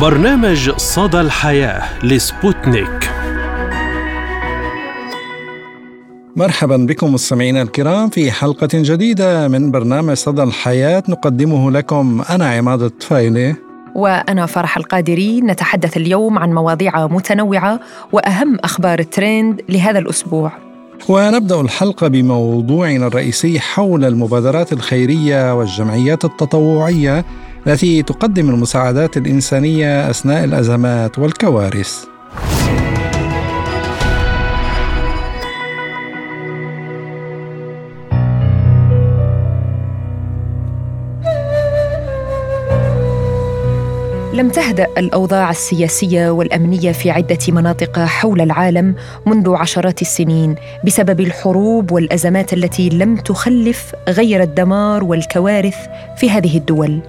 برنامج صدى الحياة لسبوتنيك. مرحبا بكم مستمعينا الكرام في حلقة جديدة من برنامج صدى الحياة نقدمه لكم أنا عماد الطفيلي. وأنا فرح القادري. نتحدث اليوم عن مواضيع متنوعة وأهم أخبار الترند لهذا الأسبوع. ونبدأ الحلقة بموضوعنا الرئيسي حول المبادرات الخيرية والجمعيات التطوعية التي تقدم المساعدات الإنسانية أثناء الأزمات والكوارث لم تهدأ الأوضاع السياسية والأمنية في عدة مناطق حول العالم منذ عشرات السنين بسبب الحروب والأزمات التي لم تخلف غير الدمار والكوارث في هذه الدول.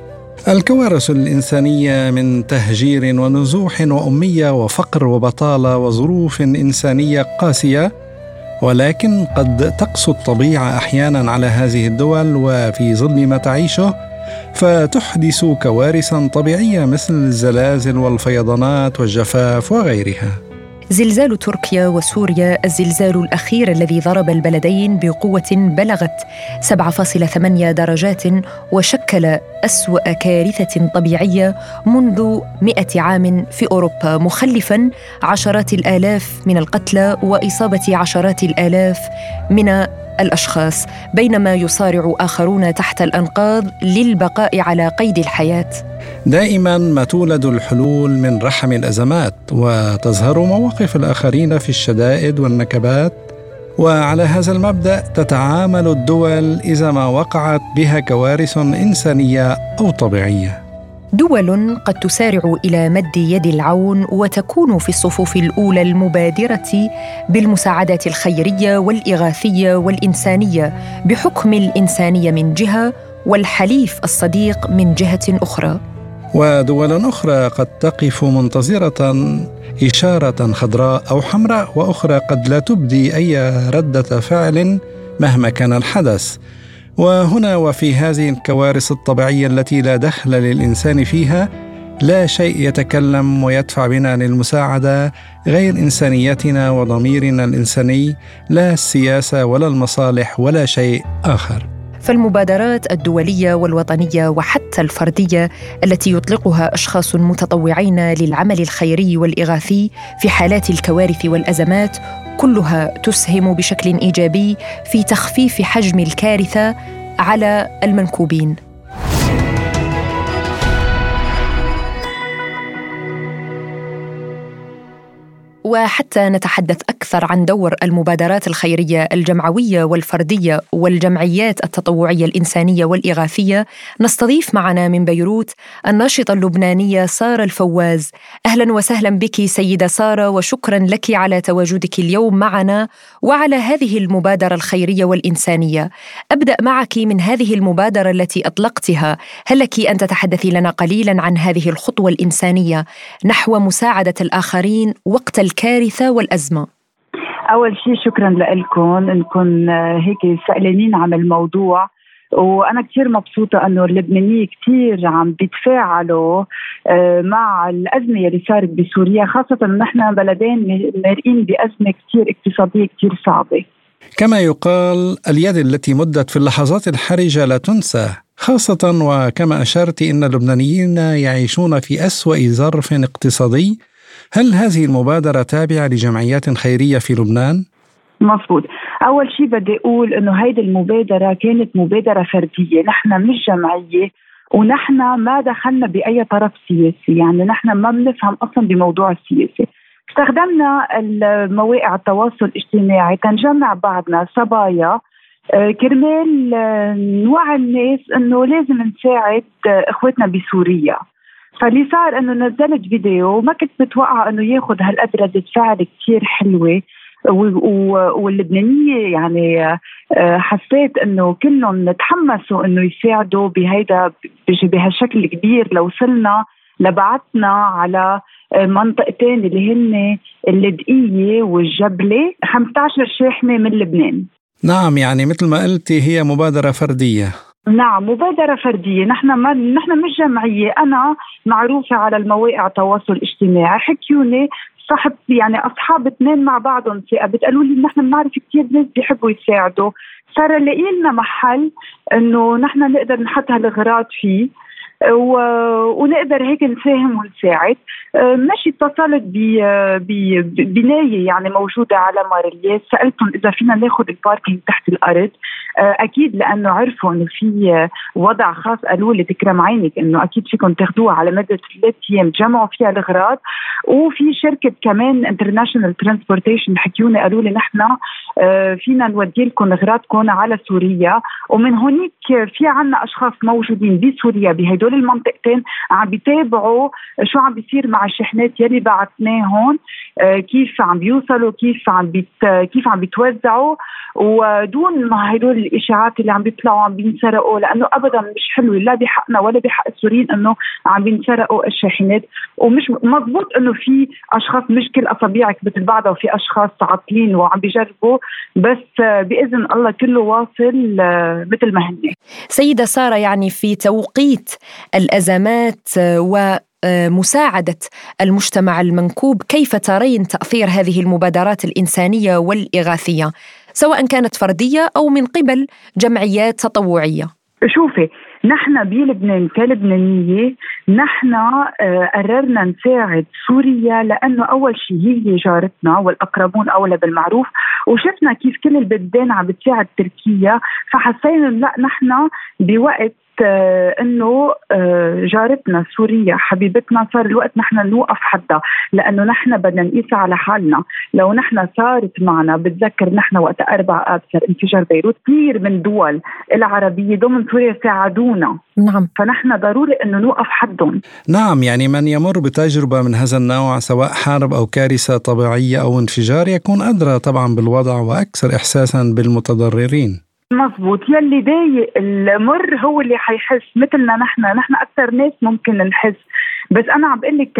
الكوارث الإنسانية من تهجير ونزوح وأمية وفقر وبطالة وظروف إنسانية قاسية ولكن قد تقسو الطبيعة أحيانا على هذه الدول وفي ظل ما تعيشه فتحدث كوارثا طبيعية مثل الزلازل والفيضانات والجفاف وغيرها. زلزال تركيا وسوريا الزلزال الأخير الذي ضرب البلدين بقوة بلغت 7.8 درجات وشكل أسوأ كارثة طبيعية منذ مئة عام في أوروبا مخلفا عشرات الآلاف من القتلى وإصابة عشرات الآلاف من الأشخاص بينما يصارع آخرون تحت الأنقاض للبقاء على قيد الحياة. دائما ما تولد الحلول من رحم الأزمات وتظهر مواقف الآخرين في الشدائد والنكبات. وعلى هذا المبدأ تتعامل الدول إذا ما وقعت بها كوارث إنسانية أو طبيعية. دول قد تسارع إلى مد يد العون وتكون في الصفوف الأولى المبادرة بالمساعدات الخيرية والإغاثية والإنسانية بحكم الإنسانية من جهة والحليف الصديق من جهة أخرى. ودول أخرى قد تقف منتظرة إشارة خضراء أو حمراء وأخرى قد لا تبدي أي ردة فعل مهما كان الحدث. وهنا وفي هذه الكوارث الطبيعية التي لا دخل للإنسان فيها لا شيء يتكلم ويدفع بنا للمساعدة غير إنسانيتنا وضميرنا الإنساني لا السياسة ولا المصالح ولا شيء آخر. فالمبادرات الدولية والوطنية وحتى الفردية التي يطلقها أشخاص متطوعين للعمل الخيري والإغاثي في حالات الكوارث والأزمات كلها تسهم بشكل إيجابي في تخفيف حجم الكارثة على المنكوبين. وحتى نتحدث أكثر عن دور المبادرات الخيرية الجمعوية والفردية والجمعيات التطوعية الإنسانية والإغاثية. نستضيف معنا من بيروت الناشطة اللبنانية سارة الفواز. أهلا وسهلا بك سيدة سارة وشكرا لك على تواجدك اليوم معنا وعلى هذه المبادرة الخيرية والإنسانية. أبدأ معك من هذه المبادرة التي أطلقتها. هل لك أن تتحدثي لنا قليلا عن هذه الخطوة الإنسانية نحو مساعدة الآخرين وقت الكارثة والأزمة. أول شيء شكرا لكم. أنكم هيك سألانين عن الموضوع. وأنا كثير مبسوطة إنه اللبنانية كثير عم بيتفاعلوا آه، مع الأزمة اللي صارت بسوريا خاصة نحن بلدين مارقين بأزمة كثير اقتصادية كثير صعبة. كما يقال اليد التي مدت في اللحظات الحرجة لا تنسى خاصة وكما أشرت إن اللبنانيين يعيشون في أسوأ ظرف اقتصادي هل هذه المبادرة تابعة لجمعيات خيرية في لبنان؟ مضبوط أول شيء بدي أقول أنه هيدي المبادرة كانت مبادرة فردية. نحن مش جمعية ونحن ما دخلنا بأي طرف سياسي. يعني نحن ما بنفهم أصلا بموضوع السياسي استخدمنا مواقع التواصل الاجتماعي تنجمع بعضنا صبايا آه، كرمال آه، نوعي الناس إنه لازم نساعد آه، إخواتنا بسوريا. فاللي صار إنه نزلت فيديو وما كنت متوقعة إنه ياخذ هالقد ردة فعل كثير حلوة واللبنانية يعني آه، حسيت إنه كلهم تحمسوا إنه يساعدوا بهيدا بهالشكل الكبير لو وصلنا لبعثنا على آه، منطقتين اللي هن اللدقية والجبلة 15 شاحنة من لبنان. نعم يعني مثل ما قلتي هي مبادرة فردية. نعم مبادرة فردية. نحن ما نحن مش جمعية. أنا معروفة على المواقع التواصل الاجتماعي. حكيوني صاحب يعني أصحاب اثنين مع بعضهم ثقة. بتقولوا لي نحن بنعرف كثير ناس بيحبوا يساعدوا. صار لقي لنا محل إنه نحن نقدر نحط هالاغراض فيه. و... ونقدر هيك نساهم ونساعد. آه، ماشي اتصلت ببناية يعني موجودة على مارلياس سألتهم إذا فينا ناخذ الباركينج تحت الأرض. آه، أكيد لأنه عرفوا إنه في وضع خاص. قالوا لي تكرم عينك إنه أكيد فيكم تاخذوها على مدى ثلاث أيام. تجمعوا فيها الأغراض. وفي شركة كمان international transportation حكيوني قالوا لي نحن آه، فينا نودي لكم أغراضكم على سوريا. ومن هونيك في عنا أشخاص موجودين بسوريا بهدول المنطقتين عم بيتابعوا شو عم بيصير مع الشحنات يلي بعثناهم كيف عم بيوصلوا كيف عم بيت كيف عم بيتوزعوا. وبدون ما هدول الإشاعات اللي عم بيطلعوا عم بينسرقوا لأنه ابدا مش حلو لا بحقنا ولا بحق السوريين إنه عم بينسرقوا الشاحنات. ومش مضبوط إنه في أشخاص مش كل اصابيعك مثل بعضها وفي أشخاص عاطلين وعم بيجربوا. بس بإذن الله كله واصل آه، مثل ما هن. سيدة سارة يعني في توقيت الأزمات و مساعدة المجتمع المنكوب كيف ترين تأثير هذه المبادرات الإنسانية والإغاثية سواء كانت فردية أو من قبل جمعيات تطوعية؟ شوفي نحن بلبنان كلبنانية نحن آه، قررنا نساعد سوريا لأنه أول شيء هي جارتنا والأقربون أولى بالمعروف وشفنا كيف كل البلدان عم بتساعد تركيا فحسينا لا نحن بوقت آه، إنه آه، جارتنا سوريا حبيبتنا صار الوقت نحن نوقف حدها لأنه نحن بدنا نقيس على حالنا. لو نحن صارت معنا بتذكر نحن وقت أربع اب صار انفجار بيروت كثير من دول العربية ضمن سوريا ساعدونا. نعم. فنحن ضروري إنه نوقف حدهم. نعم يعني من يمر بتجربة من هذا النوع سواء حرب أو كارثة طبيعية أو انفجار يكون أدرى طبعا بالوضع وأكثر احساسا بالمتضررين. مزبوط يلي ضايق المر هو اللي حيحس مثلنا نحن. نحن أكثر ناس ممكن نحس. بس أنا عم بقول لك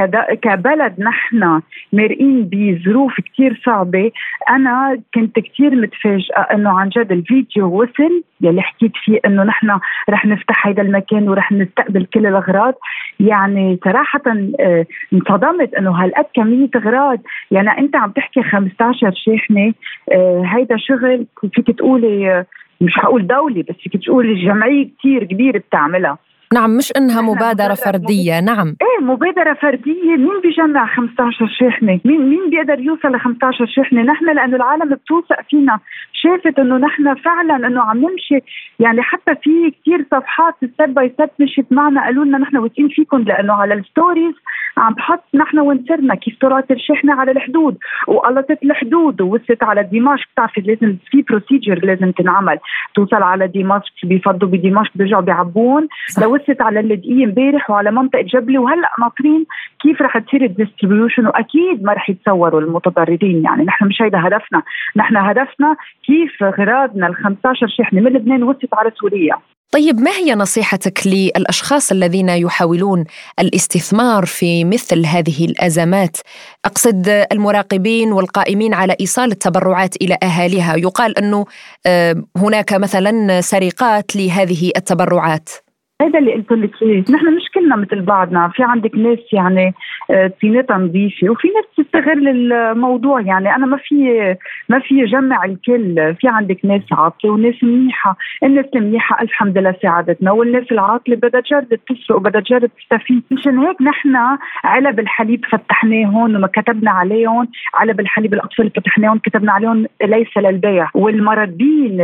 كبلد نحن مرقين بظروف كثير صعبة. أنا كنت كثير متفاجئة إنه عن جد الفيديو وصل. يلي حكيت فيه إنه نحن رح نفتح هذا المكان ورح نستقبل كل الأغراض. يعني صراحة آه، انصدمت إنه هالقد كمية أغراض. يعني أنت عم تحكي 15 شاحنة آه، هيدا شغل فيك تقولي مش حقول دولي بس فيك تقولي جمعية كثير كبيرة بتعملها. نعم مش إنها مبادرة فردية. نعم. إيه مبادرة فردية. مين بيجمع 15 شاحنة مين مين بيقدر يوصل ل 15 شاحنة نحن لأنه العالم بتوثق فينا. شافت إنه نحن فعلا إنه عم نمشي. يعني حتى في كثير صفحات step by step مشيت معنا. قالوا لنا نحن واثقين فيكم لأنه على ال stories عم بحط نحن وين صرنا كيف طلعت الشحنة على الحدود. وقطعت الحدود ووصلت على دمشق. بتعرفي لازم في procedure لازم تنعمل. توصل على دمشق بيفضوا بدمشق بيرجعوا بيعبون. لوصلت على اللدقيه امبارح وعلى منطقة جبلي. وهلأ ناطرين كيف رح تصير الديستريبيوشن وأكيد ما رح يتصوروا المتضررين. يعني نحن مش هيدا هدفنا. نحن هدفنا كيف غراضنا ال 15 شحنة من لبنان وصلت على سوريا. طيب ما هي نصيحتك للأشخاص الذين يحاولون الاستثمار في مثل هذه الأزمات؟ أقصد المراقبين والقائمين على إيصال التبرعات إلى أهاليها، يقال أنه آه، هناك مثلا سرقات لهذه التبرعات. هذا اللي قلت لك اياه، نحن مش كلنا مثل بعضنا، في عندك ناس يعني آه، نظيفة وفي ناس تستغل الموضوع. يعني أنا ما في ما في جمع الكل، في عندك ناس عاطلة وناس منيحة، الناس المنيحة الحمد لله ساعدتنا. والناس العاطلة بدها تجرب تسرق وبدها تجرب تستفيد، مشان هيك نحن علب الحليب فتحناهم وما كتبنا عليهم، علب الحليب الأطفال فتحناهم كتبنا عليهم ليس للبيع، والمربين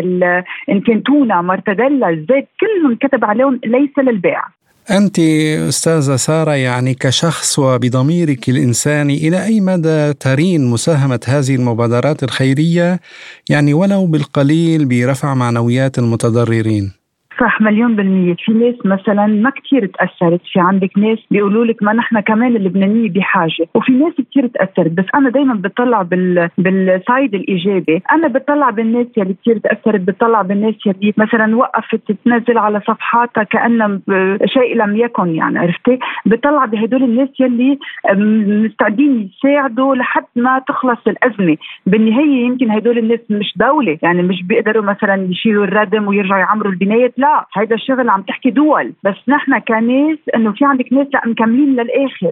إن كان تونه مرتديلا الزيت كلهم كتب عليهم ليس للبيع أنت أستاذة سارة يعني كشخص وبضميرك الإنساني إلى أي مدى ترين مساهمة هذه المبادرات الخيرية يعني ولو بالقليل برفع معنويات المتضررين؟ صح مليون بالمية. في ناس مثلا ما كتير تأثرت في عندك ناس بيقولوا لك ما نحن كمان اللبنانية بحاجة وفي ناس كتير تأثرت. بس أنا دايما بطلع بال... بالسايد الإيجابي. أنا بطلع بالناس يلي كتير تأثرت بطلع بالناس يلي مثلا وقفت تنزل على صفحاتها كأنها شيء لم يكن يعني عرفتي؟ بطلع بهدول الناس يلي مستعدين يساعدوا لحد ما تخلص الأزمة. بالنهاية يمكن هدول الناس مش دولة يعني مش بيقدروا مثلا يشيلوا الردم ويرجعوا يعمروا البنايات لا هيدا الشغل عم تحكي دول بس نحن كناس إنه في عندك ناس لا مكملين للآخر.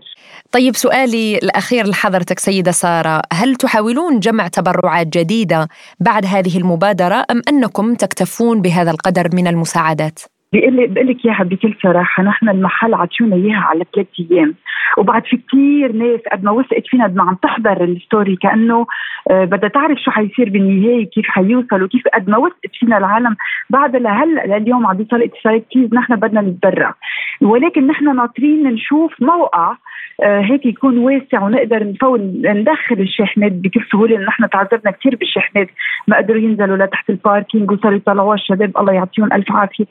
طيب سؤالي الأخير لحضرتك سيدة سارة هل تحاولون جمع تبرعات جديدة بعد هذه المبادرة أم أنكم تكتفون بهذا القدر من المساعدات؟ بيقول لي بقول لك اياها بكل صراحة نحن المحل عطيونا إياها على ثلاث أيام. وبعد في كثير ناس قد ما وثقت فينا قد ما عم تحضر الستوري كأنه آه، بدها تعرف شو حيصير بالنهاية كيف حيوصل وكيف قد ما وثقت فينا العالم. بعد لهلأ لليوم عم بيصل اتصالات كيف نحن بدنا نتبرع. ولكن نحن ناطرين نشوف موقع آه، هيك يكون واسع ونقدر نفول ندخل الشاحنات بكل سهولة نحن تعذبنا كثير بالشاحنات ما قدروا ينزلوا لتحت الباركينج وصاروا يطلعوها الشباب الله يعطيهم ألف عافية.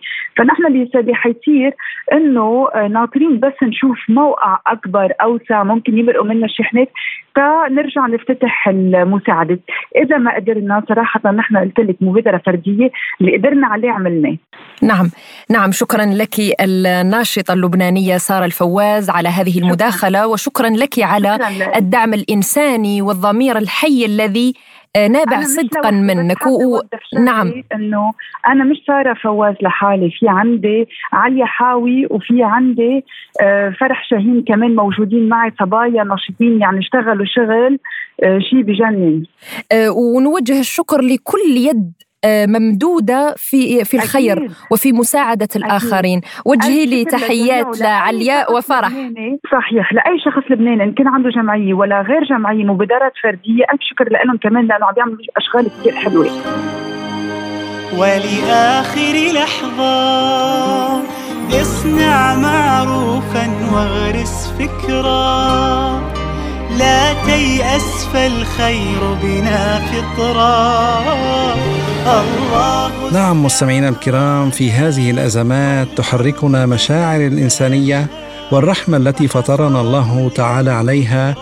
فنحن اللي حيصير إنه آه، ناطرين بس نشوف موقع أكبر أوسع ممكن يمرقوا منا الشاحنات فنرجع نفتتح المساعدة. إذا ما قدرنا صراحة نحن قلت لك مبادرة فردية اللي قدرنا عليه عملناه. نعم. نعم شكرا لك الناشطة اللبنانية سارة الفواز على هذه المداخلة وشكرا لك على الدعم الإنساني والضمير الحي الذي نابع صدقا منك و... نعم. إنه أنا مش سارة فواز لحالي في عندي عليا حاوي وفي عندي آه، فرح شاهين كمان موجودين معي صبايا ناشطين يعني اشتغلوا شغل آه، شيء بجنن. ونوجه الشكر لكل يد آه، ممدودة في في الخير أكيد. وفي مساعدة الآخرين. وجهي لي تحيات لعلياء وفرح. صحيح. لأي شخص لبناني إن كان عنده جمعية ولا غير جمعية مبادرات فردية ألف شكر لهم كمان لأنه عم يعملوا أشغال كثير حلوة. ولآخر لحظة اصنع معروفا واغرس فكرة. لا تيأس فالخير بنا فطرا. الله نعم مستمعينا الكرام في هذه الأزمات تحركنا مشاعر الإنسانية والرحمة التي فطرنا الله تعالى عليها.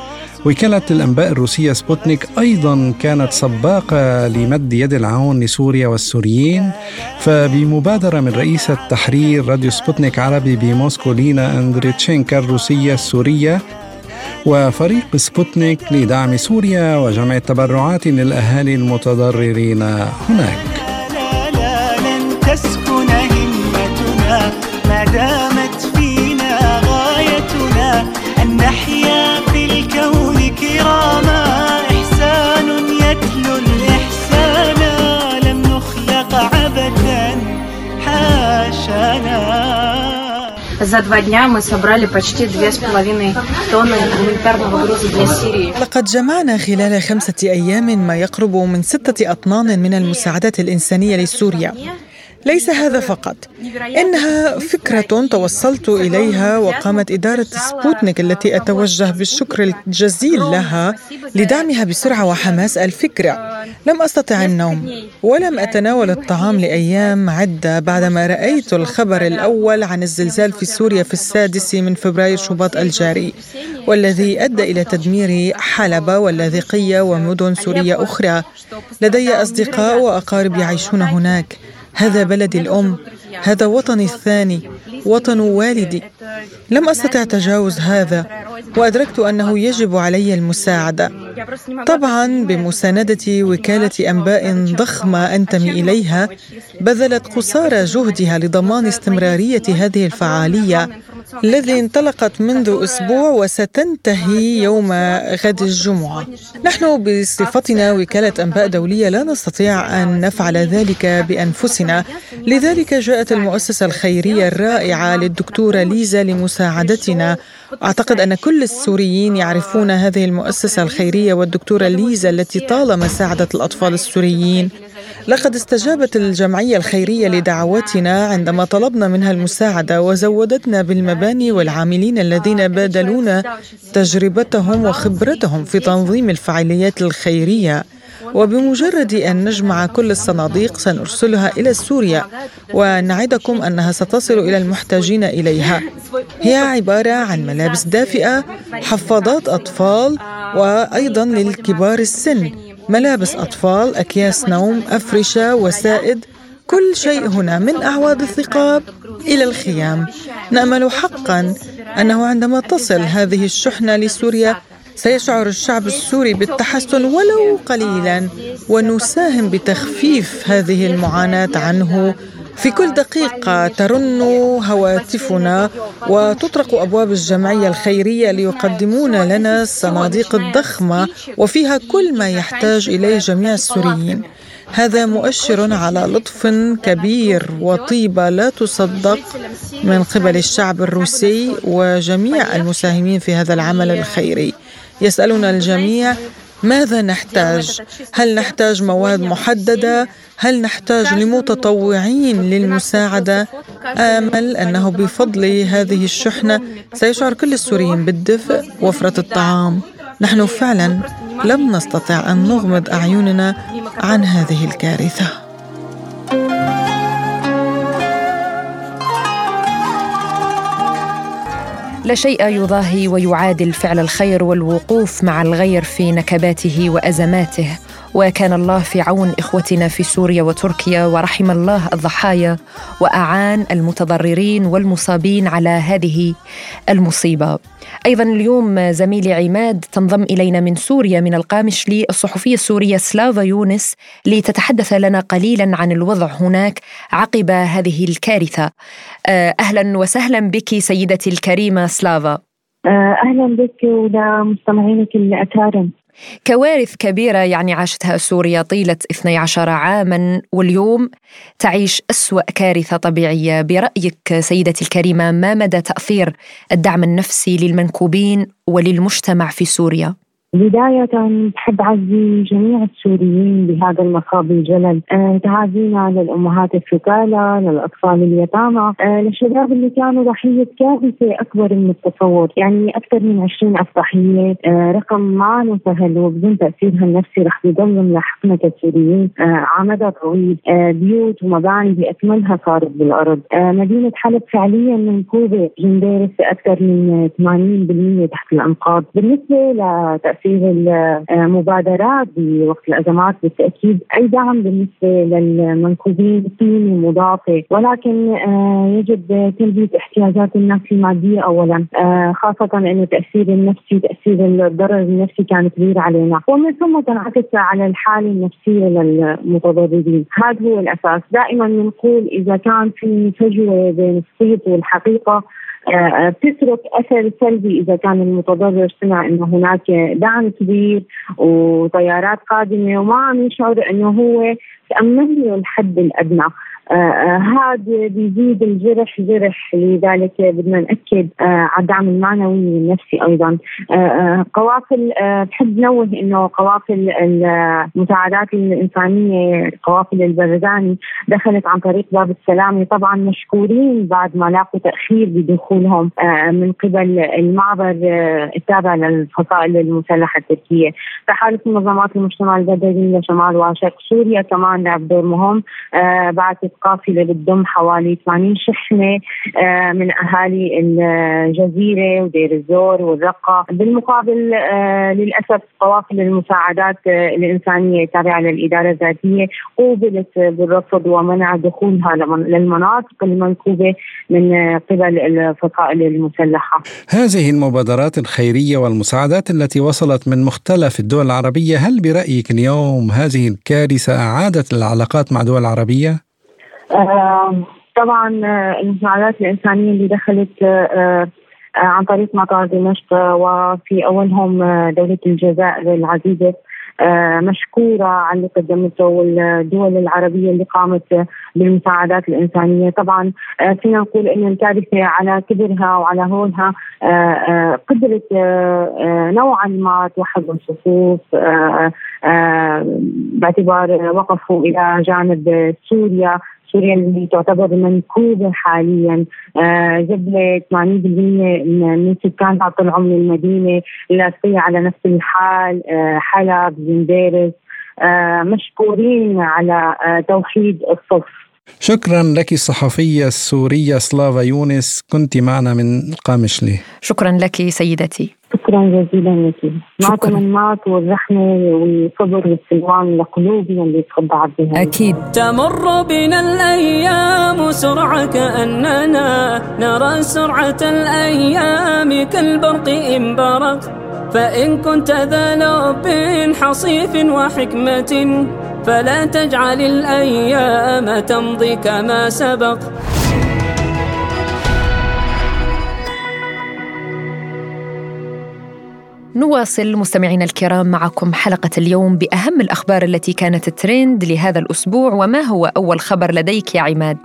وكالة الأنباء الروسية سبوتنيك أيضا كانت سباقة لمد يد العون لسوريا والسوريين. فبمبادرة من رئيسة تحرير راديو سبوتنيك عربي بموسكو لينا أندريتشينكا الروسية السورية وفريق سبوتنيك لدعم سوريا وجمع التبرعات للأهالي المتضررين هناك. За два дня мы собрали почти две с половиной тонны гуманитарного груза для Сирии. لقد جمعنا خلال خمسة أيام ما يقرب من ستة أطنان من المساعدات الإنسانية لسوريا ليس هذا فقط. إنها فكرة توصلت إليها وقامت إدارة سبوتنيك التي أتوجه بالشكر الجزيل لها لدعمها بسرعة وحماس الفكرة. لم أستطع النوم ولم أتناول الطعام لأيام عدة بعدما رأيت الخبر الأول عن الزلزال في سوريا في السادس من فبراير شباط الجاري والذي أدى إلى تدمير حلب واللاذقية ومدن سورية أخرى. لدي أصدقاء وأقارب يعيشون هناك. هذا بلدي الأم هذا وطني الثاني وطن والدي. لم أستطع تجاوز هذا وأدركت أنه يجب علي المساعدة. طبعا بمساندة وكالة أنباء ضخمة أنتمي إليها بذلت قصارى جهدها لضمان استمرارية هذه الفعالية الذي انطلقت منذ أسبوع وستنتهي يوم غد الجمعة. نحن بصفتنا وكالة أنباء دولية لا نستطيع أن نفعل ذلك بأنفسنا لذلك جاءت المؤسسة الخيرية الرائعة للدكتورة ليزا لمساعدتنا. أعتقد أن كل السوريين يعرفون هذه المؤسسة الخيرية والدكتورة ليزا التي طالما ساعدت الأطفال السوريين. لقد استجابت الجمعية الخيرية لدعوتنا عندما طلبنا منها المساعدة وزودتنا بالمباني والعاملين الذين بادلونا تجربتهم وخبرتهم في تنظيم الفعاليات الخيرية. وبمجرد أن نجمع كل الصناديق سنرسلها إلى سوريا ونعدكم أنها ستصل إلى المحتاجين إليها. هي عبارة عن ملابس دافئة حفاضات أطفال وأيضا للكبار السن. ملابس أطفال أكياس نوم أفرشة وسائد. كل شيء هنا من أعواد الثقاب إلى الخيام. نأمل حقا أنه عندما تصل هذه الشحنة لسوريا سيشعر الشعب السوري بالتحسن ولو قليلا ونساهم بتخفيف هذه المعاناة عنه. في كل دقيقة ترن هواتفنا وتطرق أبواب الجمعية الخيرية ليقدمون لنا الصناديق الضخمة وفيها كل ما يحتاج إليه جميع السوريين. هذا مؤشر على لطف كبير وطيبة لا تصدق من قبل الشعب الروسي وجميع المساهمين في هذا العمل الخيري. يسالنا الجميع ماذا نحتاج؟ هل نحتاج مواد محددة؟ هل نحتاج لمتطوعين للمساعدة؟ آمل أنه بفضل هذه الشحنة سيشعر كل السوريين بالدفء وفره الطعام. نحن فعلا لم نستطع أن نغمض أعيننا عن هذه الكارثة. لا شيء يضاهي ويعادل فعل الخير والوقوف مع الغير في نكباته وأزماته. وكان الله في عون إخوتنا في سوريا وتركيا ورحم الله الضحايا وأعان المتضررين والمصابين على هذه المصيبة. أيضا اليوم زميلي عماد تنضم إلينا من سوريا من القامشلي الصحفيه السورية سلافا يونس لتتحدث لنا قليلا عن الوضع هناك عقب هذه الكارثة. آه، أهلا وسهلا بك سيدتي الكريمة سلافا. آه، أهلا بك ولمستمعينك الأكارم كوارث كبيرة يعني عاشتها سوريا طيلة 12 عاما واليوم تعيش أسوأ كارثة طبيعية برأيك سيدتي الكريمة ما مدى تأثير الدعم النفسي للمنكوبين وللمجتمع في سوريا؟ بداية بحب أعزي جميع السوريين بهذا المصاب الجلل. آه تعازينا للأمهات الثكالى للأطفال اليتامى آه للشباب اللي كانوا ضحية كارثة أكبر من التصور. يعني أكثر من 20 ألف ضحية آه رقم ما سهل وبدون تأثيرها النفسي رح يضل ملاحقنا كسوريين آه على مدى طويل آه بيوت ومباني بأكملها صارت بالأرض. آه مدينة حلب فعليا منكوبة جنديرس أكثر من 80% تحت الأنقاض. بالنسبة لتأثير تنفيذ المبادرات بوقت الأزمات بالتأكيد أي دعم بالنسبة للمنكوبين قيمه مضافه ولكن آه، يجب تلبيه احتياجات الناس المادية اولا آه، خاصة انه التاثير النفسي تأثير الضرر النفسي كان كبير علينا. ومن ثم تنعكس على الحالة النفسية للمتضررين. هذا هو الأساس. دائما بنقول إذا كان في فجوة بين الصيت والحقيقة بتترك أثر سلبي إذا كان المتضرر سمع إنه هناك دعم كبير وطيارات قادمة وما عم يشعر إنه هو تأمن له الحد الأدنى. هذا بيزيد الجرح جرح لذلك بدنا نأكد آه على الدعم المعنوي والنفسي أيضا. آه, آه، قوافل بحب نوه إنه قوافل المساعدات الإنسانية قوافل البرزاني دخلت عن طريق باب السلامة. طبعا مشكورين بعد ما لاقوا تأخير بدخولهم من قبل المعبر التابع للفصائل المسلحة التركية. تحالف منظمات المجتمع المدني لشمال وشرق سوريا كمان لعب دور مهم بعثت قافلة بتضم حوالي 80 شحنة آه، من أهالي الجزيرة ودير الزور والرقة بالمقابل آه، للأسف قوافل المساعدات آه، الإنسانية التابعه للإدارة الذاتية قوبلت بالرفض ومنع دخولها للمناطق المنكوبة من قبل الفصائل المسلحة. هذه المبادرات الخيرية والمساعدات التي وصلت من مختلف الدول العربية هل برأيك اليوم هذه الكارثة أعادت العلاقات مع دول عربية؟ طبعا آه، المساعدات الإنسانية اللي دخلت آه، آه، عن طريق مطار دمشق وفي أولهم دولة الجزائر العزيزة مشكورة على اللي قدمته والدول العربية اللي قامت بالمساعدات الإنسانية. طبعا فينا نقول أن الكارثة على كبرها وعلى هولها قدرت نوعا ما توحد الصفوف باعتبار وقفوا إلى جانب سوريا. سوريا اللي تعتبر منكوبة حاليا. آه جبلة 80% من سكانها طلعوا من المدينة اللاصقية على نفس الحال آه حلب زنديرس آه مشكورين على توحيد الصف. شكرا لك الصحفية السورية سلافا يونس كنت معنا من قامشلي شكرا لك سيدتي. شكرا جزيلا لك. مع تمنات والرحمة والصبر والسلوان لقلوبنا اللي تخضعت بها. أكيد. تمر بنا الأيام سرعة كأننا نرى سرعة الأيام كالبرق إن برق فإن كنت ذا لب حصيف وحكمة فلا تجعل الأيام تمضي كما سبق. نواصل مستمعينا الكرام معكم حلقة اليوم بأهم الأخبار التي كانت ترند لهذا الأسبوع وما هو أول خبر لديك يا عماد؟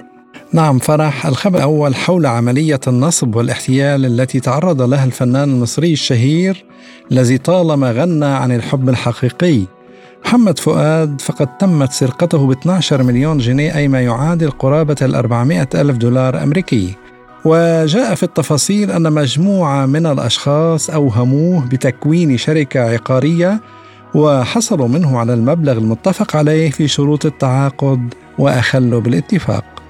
نعم فرح. الخبر الأول حول عملية النصب والاحتيال التي تعرض لها الفنان المصري الشهير الذي طالما غنى عن الحب الحقيقي. محمد فؤاد فقد تمت سرقته ب 12 مليون جنيه أي ما يعادل قرابة ال 400 ألف دولار أمريكي. وجاء في التفاصيل أن مجموعة من الأشخاص أوهموه بتكوين شركة عقارية وحصلوا منه على المبلغ المتفق عليه في شروط التعاقد وأخلوا بالاتفاق.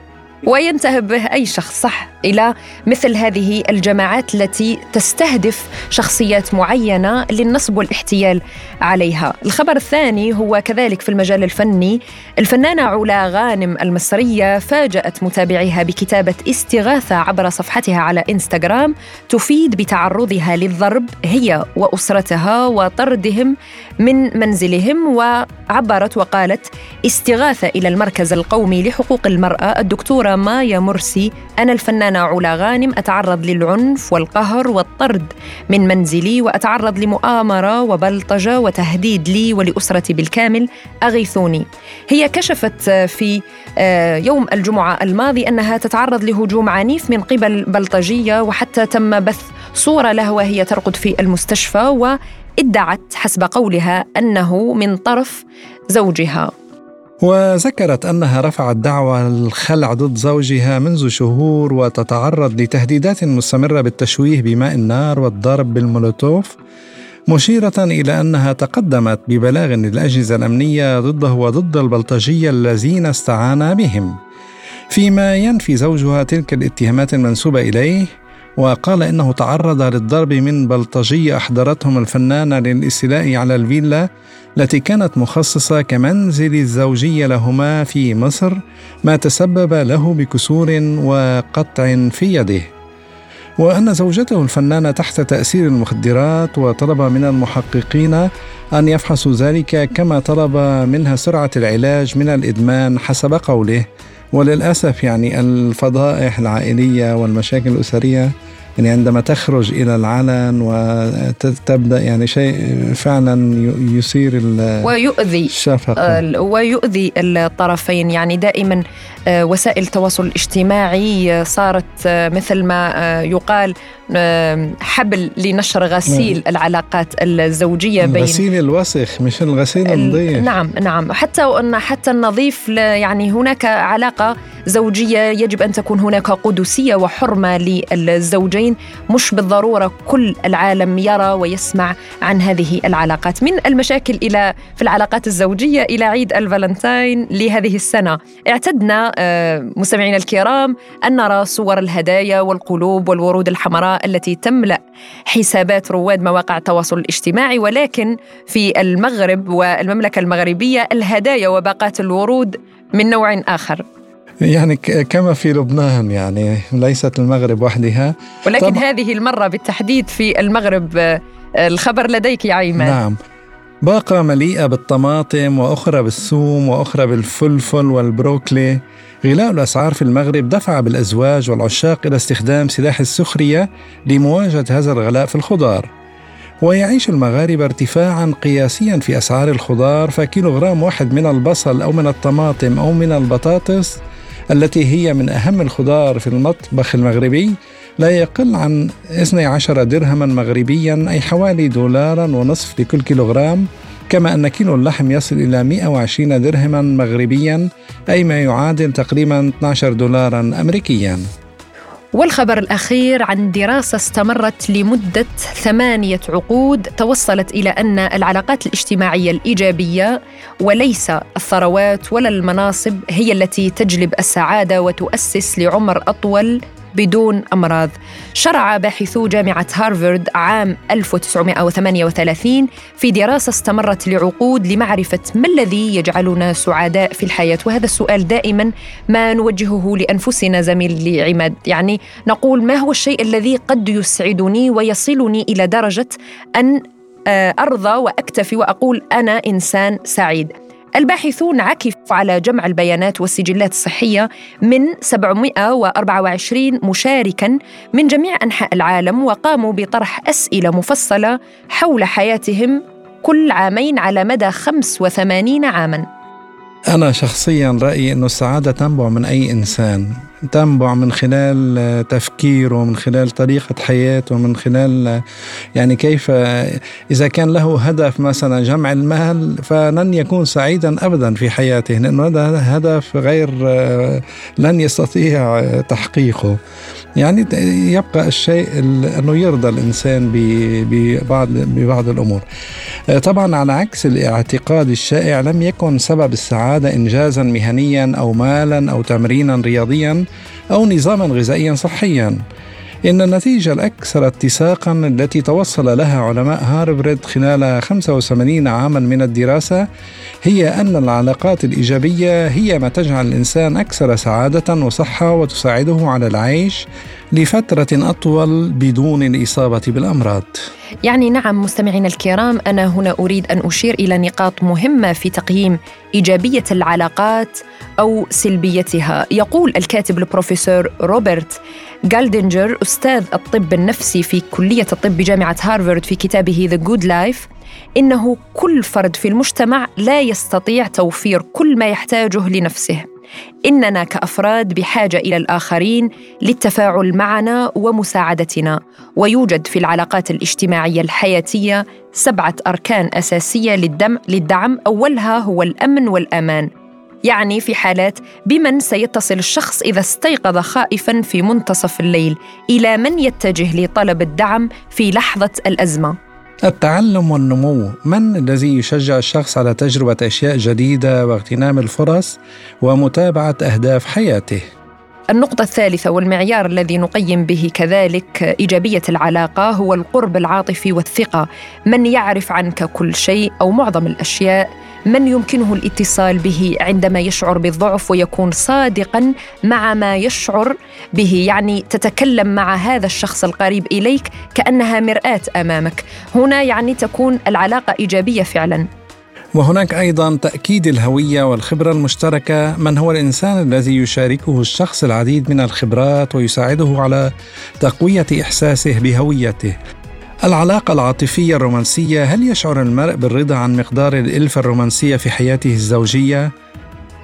وينتهب به أي شخص صح إلى مثل هذه الجماعات التي تستهدف شخصيات معينة للنصب والاحتيال عليها. الخبر الثاني هو كذلك في المجال الفني، الفنانة علا غانم المصرية فاجأت متابعيها بكتابة استغاثة عبر صفحتها على إنستغرام تفيد بتعرضها للضرب هي وأسرتها وطردهم من منزلهم وعبرت وقالت استغاثة إلى المركز القومي لحقوق المرأة مايا مرسي أنا علا غانم أتعرض للعنف والقهر والطرد. من منزلي وأتعرض لمؤامرة وبلطجة وتهديد لي ولأسرتي بالكامل أغيثوني. هي كشفت في آه، يوم الجمعة الماضي أنها تتعرض لهجوم عنيف من قبل بلطجية وحتى تم بث صورة لها وهي ترقد في المستشفى وإدعت حسب قولها أنه من طرف زوجها. وذكرت أنها رفعت دعوى الخلع ضد زوجها منذ شهور وتتعرض لتهديدات مستمرة بالتشويه بماء النار والضرب بالمولوتوف مشيرة إلى أنها تقدمت ببلاغ للأجهزة الأمنية ضده وضد البلطجية الذين استعان بهم. فيما ينفي زوجها تلك الاتهامات المنسوبة إليه وقال إنه تعرض للضرب من بلطجية أحضرتهم الفنانة للاستيلاء على الفيلا التي كانت مخصصة كمنزل الزوجية لهما في مصر ما تسبب له بكسور وقطع في يده. وأن زوجته الفنانة تحت تأثير المخدرات وطلب من المحققين أن يفحصوا ذلك كما طلب منها سرعة العلاج من الإدمان حسب قوله. وللأسف يعني الفضائح العائلية والمشاكل الأسرية يعني عندما تخرج إلى العلن وتبدأ يعني شيء فعلا يثير ويؤذي الشفقة. ويؤذي الطرفين. يعني دائما آه، وسائل التواصل الاجتماعي صارت آه، مثل ما آه، يقال حبل لنشر غسيل نعم. العلاقات الزوجية بين غسيل الوسخ مش الغسيل النظيف. نعم نعم. حتى حتى النظيف يعني هناك علاقة زوجية يجب أن تكون هناك قدسية وحرمة للزوجين. مش بالضرورة كل العالم يرى ويسمع عن هذه العلاقات. من المشاكل إلى في العلاقات الزوجية إلى عيد الفالنتاين لهذه السنة. اعتدنا آه، مستمعينا الكرام أن نرى صور الهدايا والقلوب والورود الحمراء التي تملأ حسابات رواد مواقع التواصل الاجتماعي ولكن في المغرب والمملكة المغربية الهدايا وباقات الورود من نوع آخر. يعني كما في لبنان يعني ليست المغرب وحدها. ولكن طب... هذه المرة بالتحديد في المغرب آه، الخبر لديك يا عيمان نعم. باقة مليئة بالطماطم وأخرى بالثوم وأخرى بالفلفل والبروكلي. غلاء الأسعار في المغرب دفع بالأزواج والعشاق إلى استخدام سلاح السخرية لمواجهة هذا الغلاء في الخضار. ويعيش المغاربة ارتفاعا قياسيا في أسعار الخضار فكيلوغرام واحد من البصل أو من الطماطم أو من البطاطس التي هي من أهم الخضار في المطبخ المغربي. لا يقل عن 12 درهما مغربيا أي حوالي دولارا ونصف لكل كيلوغرام كما أن كيلو اللحم يصل إلى 120 درهما مغربيا أي ما يعادل تقريبا 12 دولارا أمريكيا. والخبر الأخير عن دراسة استمرت لمدة ثمانية عقود توصلت إلى أن العلاقات الاجتماعية الإيجابية وليس الثروات ولا المناصب هي التي تجلب السعادة وتؤسس لعمر أطول بدون أمراض. شرع باحثو جامعة هارفارد عام 1938 في دراسة استمرت لعقود لمعرفة ما الذي يجعلنا سعداء في الحياة. وهذا السؤال دائما ما نوجهه لأنفسنا زميل عماد يعني نقول ما هو الشيء الذي قد يسعدني ويصلني إلى درجة أن آه، أرضى وأكتفي وأقول أنا إنسان سعيد. الباحثون عكفوا على جمع البيانات والسجلات الصحية من 724 مشاركا من جميع أنحاء العالم وقاموا بطرح أسئلة مفصلة حول حياتهم كل عامين على مدى 85 عاماً. أنا شخصيا رأيي أنه السعادة تنبع من أي إنسان تنبع من خلال تفكيره من خلال طريقة حياته من خلال يعني كيف إذا كان له هدف مثلا جمع المال فلن يكون سعيدا أبدا في حياته لأنه هذا هدف غير لن يستطيع تحقيقه. يعني يبقى الشيء أنه يرضى الإنسان ببعض, ببعض الأمور. طبعا على عكس الاعتقاد الشائع لم يكن سبب السعادة إنجازا مهنيا أو مالا أو تمرينا رياضيا أو نظاما غذائيا صحيا. إن النتيجة الأكثر اتساقا التي توصل لها علماء هارفرد خلال 85 عاما من الدراسة هي أن العلاقات الإيجابية هي ما تجعل الإنسان أكثر سعادة وصحة وتساعده على العيش لفترة أطول بدون الإصابة بالأمراض. يعني نعم مستمعينا الكرام أنا هنا أريد أن أشير إلى نقاط مهمة في تقييم إيجابية العلاقات أو سلبيتها. يقول الكاتب البروفيسور روبرت جالدنجر أستاذ الطب النفسي في كلية الطب بجامعة هارفارد في كتابه The Good Life إنه كل فرد في المجتمع لا يستطيع توفير كل ما يحتاجه لنفسه إننا كأفراد بحاجة إلى الآخرين للتفاعل معنا ومساعدتنا. ويوجد في العلاقات الاجتماعية الحياتية سبعة أركان أساسية للدم للدعم. أولها هو الأمن والأمان. يعني في حالات بمن سيتصل الشخص إذا استيقظ خائفا في منتصف الليل إلى من يتجه لطلب الدعم في لحظة الأزمة. التعلم والنمو. من الذي يشجع الشخص على تجربة أشياء جديدة واغتنام الفرص ومتابعة أهداف حياته؟ النقطة الثالثة والمعيار الذي نقيم به كذلك إيجابية العلاقة هو القرب العاطفي والثقة، من يعرف عنك كل شيء أو معظم الأشياء، من يمكنه الاتصال به عندما يشعر بالضعف ويكون صادقا مع ما يشعر به، يعني تتكلم مع هذا الشخص القريب إليك كأنها مرآة أمامك، هنا يعني تكون العلاقة إيجابية فعلا. وهناك أيضا تأكيد الهوية والخبرة المشتركة من هو الإنسان الذي يشاركه الشخص العديد من الخبرات ويساعده على تقوية إحساسه بهويته العلاقة العاطفية الرومانسية هل يشعر المرء بالرضا عن مقدار الإلفة الرومانسية في حياته الزوجية؟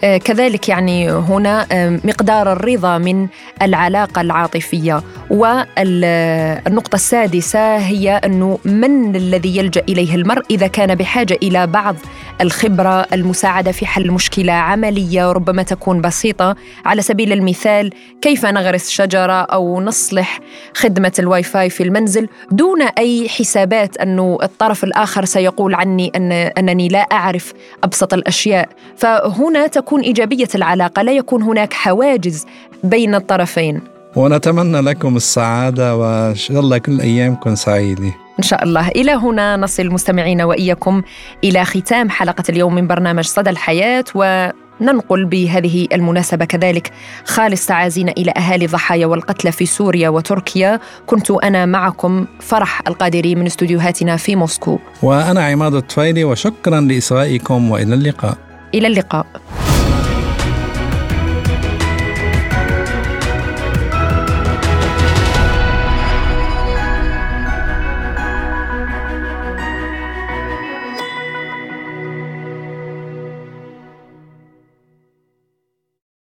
آه، كذلك يعني هنا آه، مقدار الرضا من العلاقة العاطفية. والنقطة السادسة هي أنه من الذي يلجأ إليه المرء إذا كان بحاجة إلى بعض الخبرة المساعدة في حل مشكلة عملية ربما تكون بسيطة. على سبيل المثال كيف نغرس شجرة أو نصلح خدمة الواي فاي في المنزل دون أي حسابات أنه الطرف الآخر سيقول عني أن أنني لا أعرف أبسط الأشياء؟ فهنا تكون إيجابية العلاقة لا يكون هناك حواجز بين الطرفين. ونتمنى لكم السعادة وإن شاء الله كل أيامكم سعيدة. إن شاء الله. إلى هنا نصل مستمعينا وإياكم إلى ختام حلقة اليوم من برنامج صدى الحياة و ننقل بهذه المناسبة كذلك خالص تعازينا إلى أهالي الضحايا والقتلى في سوريا وتركيا. كنت أنا معكم فرح القادري من استديوهاتنا في موسكو. وأنا عماد الطفيلي وشكرا لإصغائكم وإلى اللقاء. إلى اللقاء.